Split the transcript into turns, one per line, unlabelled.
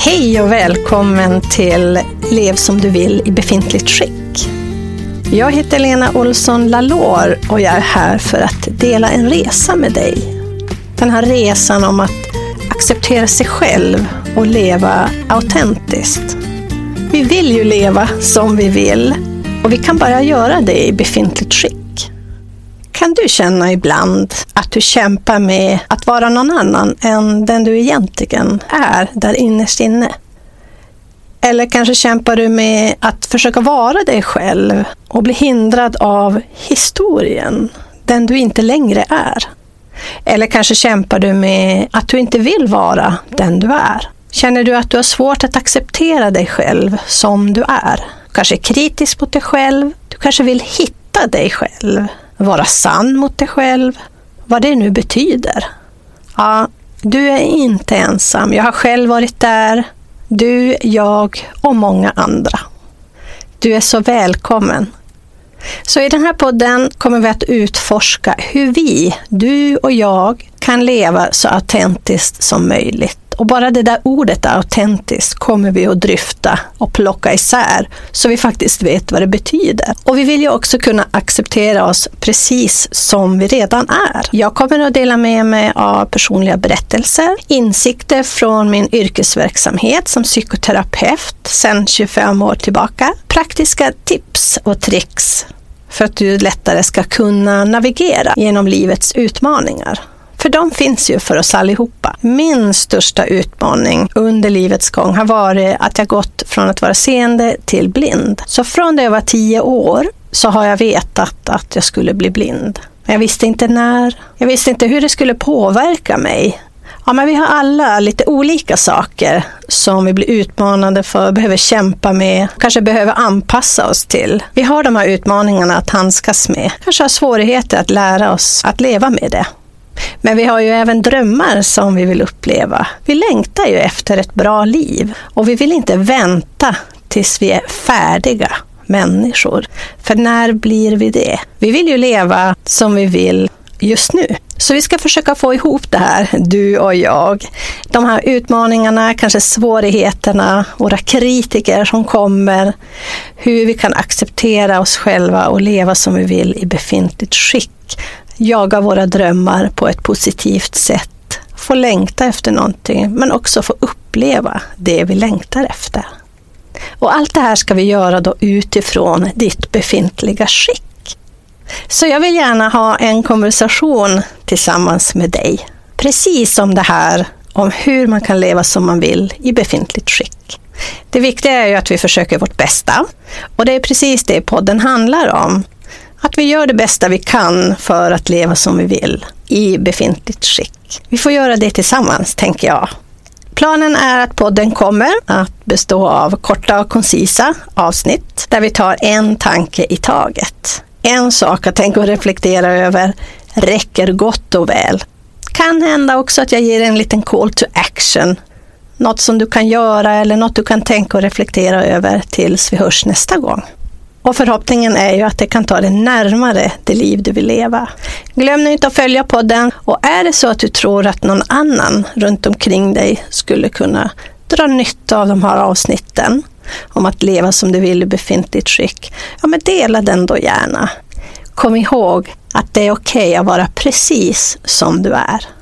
Hej och välkommen till Lev som du vill i befintligt skick. Jag heter Lena Olsson Lalor och jag är här för att dela en resa med dig. Den här resan om att acceptera sig själv och leva autentiskt. Vi vill ju leva som vi vill och vi kan bara göra det i befintligt skick. Kan du känna ibland att du kämpar med att vara någon annan än den du egentligen är där innerst inne? Eller kanske kämpar du med att försöka vara dig själv och bli hindrad av historien, den du inte längre är? Eller kanske kämpar du med att du inte vill vara den du är? Känner du att du har svårt att acceptera dig själv som du är? Du kanske är kritisk mot dig själv. Du kanske vill hitta dig själv. Vara sann mot dig själv. Vad det nu betyder. Ja, du är inte ensam. Jag har själv varit där. Du, jag och många andra. Du är så välkommen. Så i den här podden kommer vi att utforska hur vi, du och jag, kan leva så autentiskt som möjligt. Och bara det där ordet autentiskt kommer vi att dryfta och plocka isär så vi faktiskt vet vad det betyder. Och vi vill ju också kunna acceptera oss precis som vi redan är. Jag kommer att dela med mig av personliga berättelser, insikter från min yrkesverksamhet som psykoterapeut sedan 25 år tillbaka, praktiska tips och tricks för att du lättare ska kunna navigera genom livets utmaningar. För de finns ju för oss allihopa. Min största utmaning under livets gång har varit att jag gått från att vara seende till blind. Så från det jag var tio år så har jag vetat att jag skulle bli blind. Men jag visste inte när. Jag visste inte hur det skulle påverka mig. Ja, men vi har alla lite olika saker som vi blir utmanade för, behöver kämpa med, kanske behöver anpassa oss till. Vi har de här utmaningarna att handskas med, kanske har svårigheter att lära oss att leva med det. Men vi har ju även drömmar som vi vill uppleva. Vi längtar ju efter ett bra liv och vi vill inte vänta tills vi är färdiga människor. För när blir vi det? Vi vill ju leva som vi vill just nu. Så vi ska försöka få ihop det här, du och jag. De här utmaningarna, kanske svårigheterna, våra kritiker som kommer, hur vi kan acceptera oss själva och leva som vi vill i befintligt skick jaga våra drömmar på ett positivt sätt, få längta efter någonting, men också få uppleva det vi längtar efter. Och allt det här ska vi göra då utifrån ditt befintliga skick. Så jag vill gärna ha en konversation tillsammans med dig. Precis om det här om hur man kan leva som man vill i befintligt skick. Det viktiga är ju att vi försöker vårt bästa och det är precis det podden handlar om. Att vi gör det bästa vi kan för att leva som vi vill i befintligt skick. Vi får göra det tillsammans, tänker jag. Planen är att podden kommer att bestå av korta och koncisa avsnitt där vi tar en tanke i taget. En sak att tänka och reflektera över räcker gott och väl. Kan hända också att jag ger en liten call to action. Något som du kan göra eller något du kan tänka och reflektera över tills vi hörs nästa gång. Och förhoppningen är ju att det kan ta dig närmare det liv du vill leva. Glöm nu inte att följa podden och är det så att du tror att någon annan runt omkring dig skulle kunna dra nytta av de här avsnitten om att leva som du vill i befintligt skick, ja men dela den då gärna. Kom ihåg att det är okej okay att vara precis som du är.